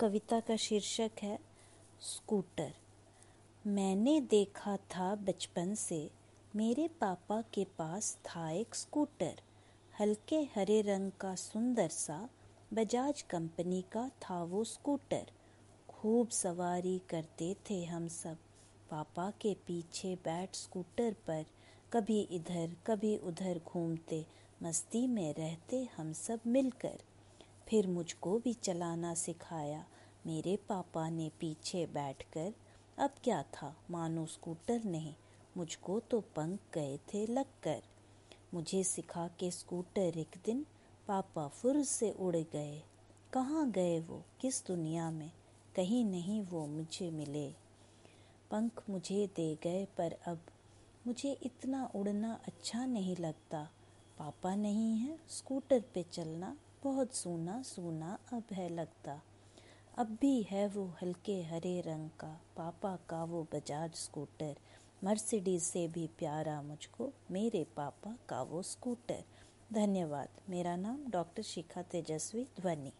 कविता का शीर्षक है, स्कूटर। मैंने देखा था बचपन से मेरे पापा के पास था एक स्कूटर। हल्के हरे रंग का सुंदर सा बजाज कंपनी का था वो स्कूटर। खूब सवारी करते थे हम सब। पापा के पीछे बैठ स्कूटर पर। कभी इधर, कभी उधर घूमते। मस्ती में रहते हम सब मिलकर। फिर मुझको भी चलाना सिखाया। मेरे पापा ने पीछे बैठकर। अब क्या था? मानो स्कूटर नहीं। मुझको तो पंख गए थे लगकर। मुझे सिखा के स्कूटर एक दिन पापा फुर से उड़ गए। कहाँ गए वो? किस दुनिया में? कहीं नहीं वो मुझे मिले। पंख मुझे दे गए, पर अब मुझे इतना उड़ना अच्छा नहीं लगता। पापा नहीं है स्कूटर पे चलना। बहुत सोना सोना अब है लगता। अब भी है वो हल्के हरे रंग का। पापा का वो बजाज स्कूटर। मर्सिडीज से भी प्यारा मुझको। मेरे पापा का वो स्कूटर। धन्यवाद। मेरा नाम डॉक्टर शिखा तेजस्वी ध्वनि।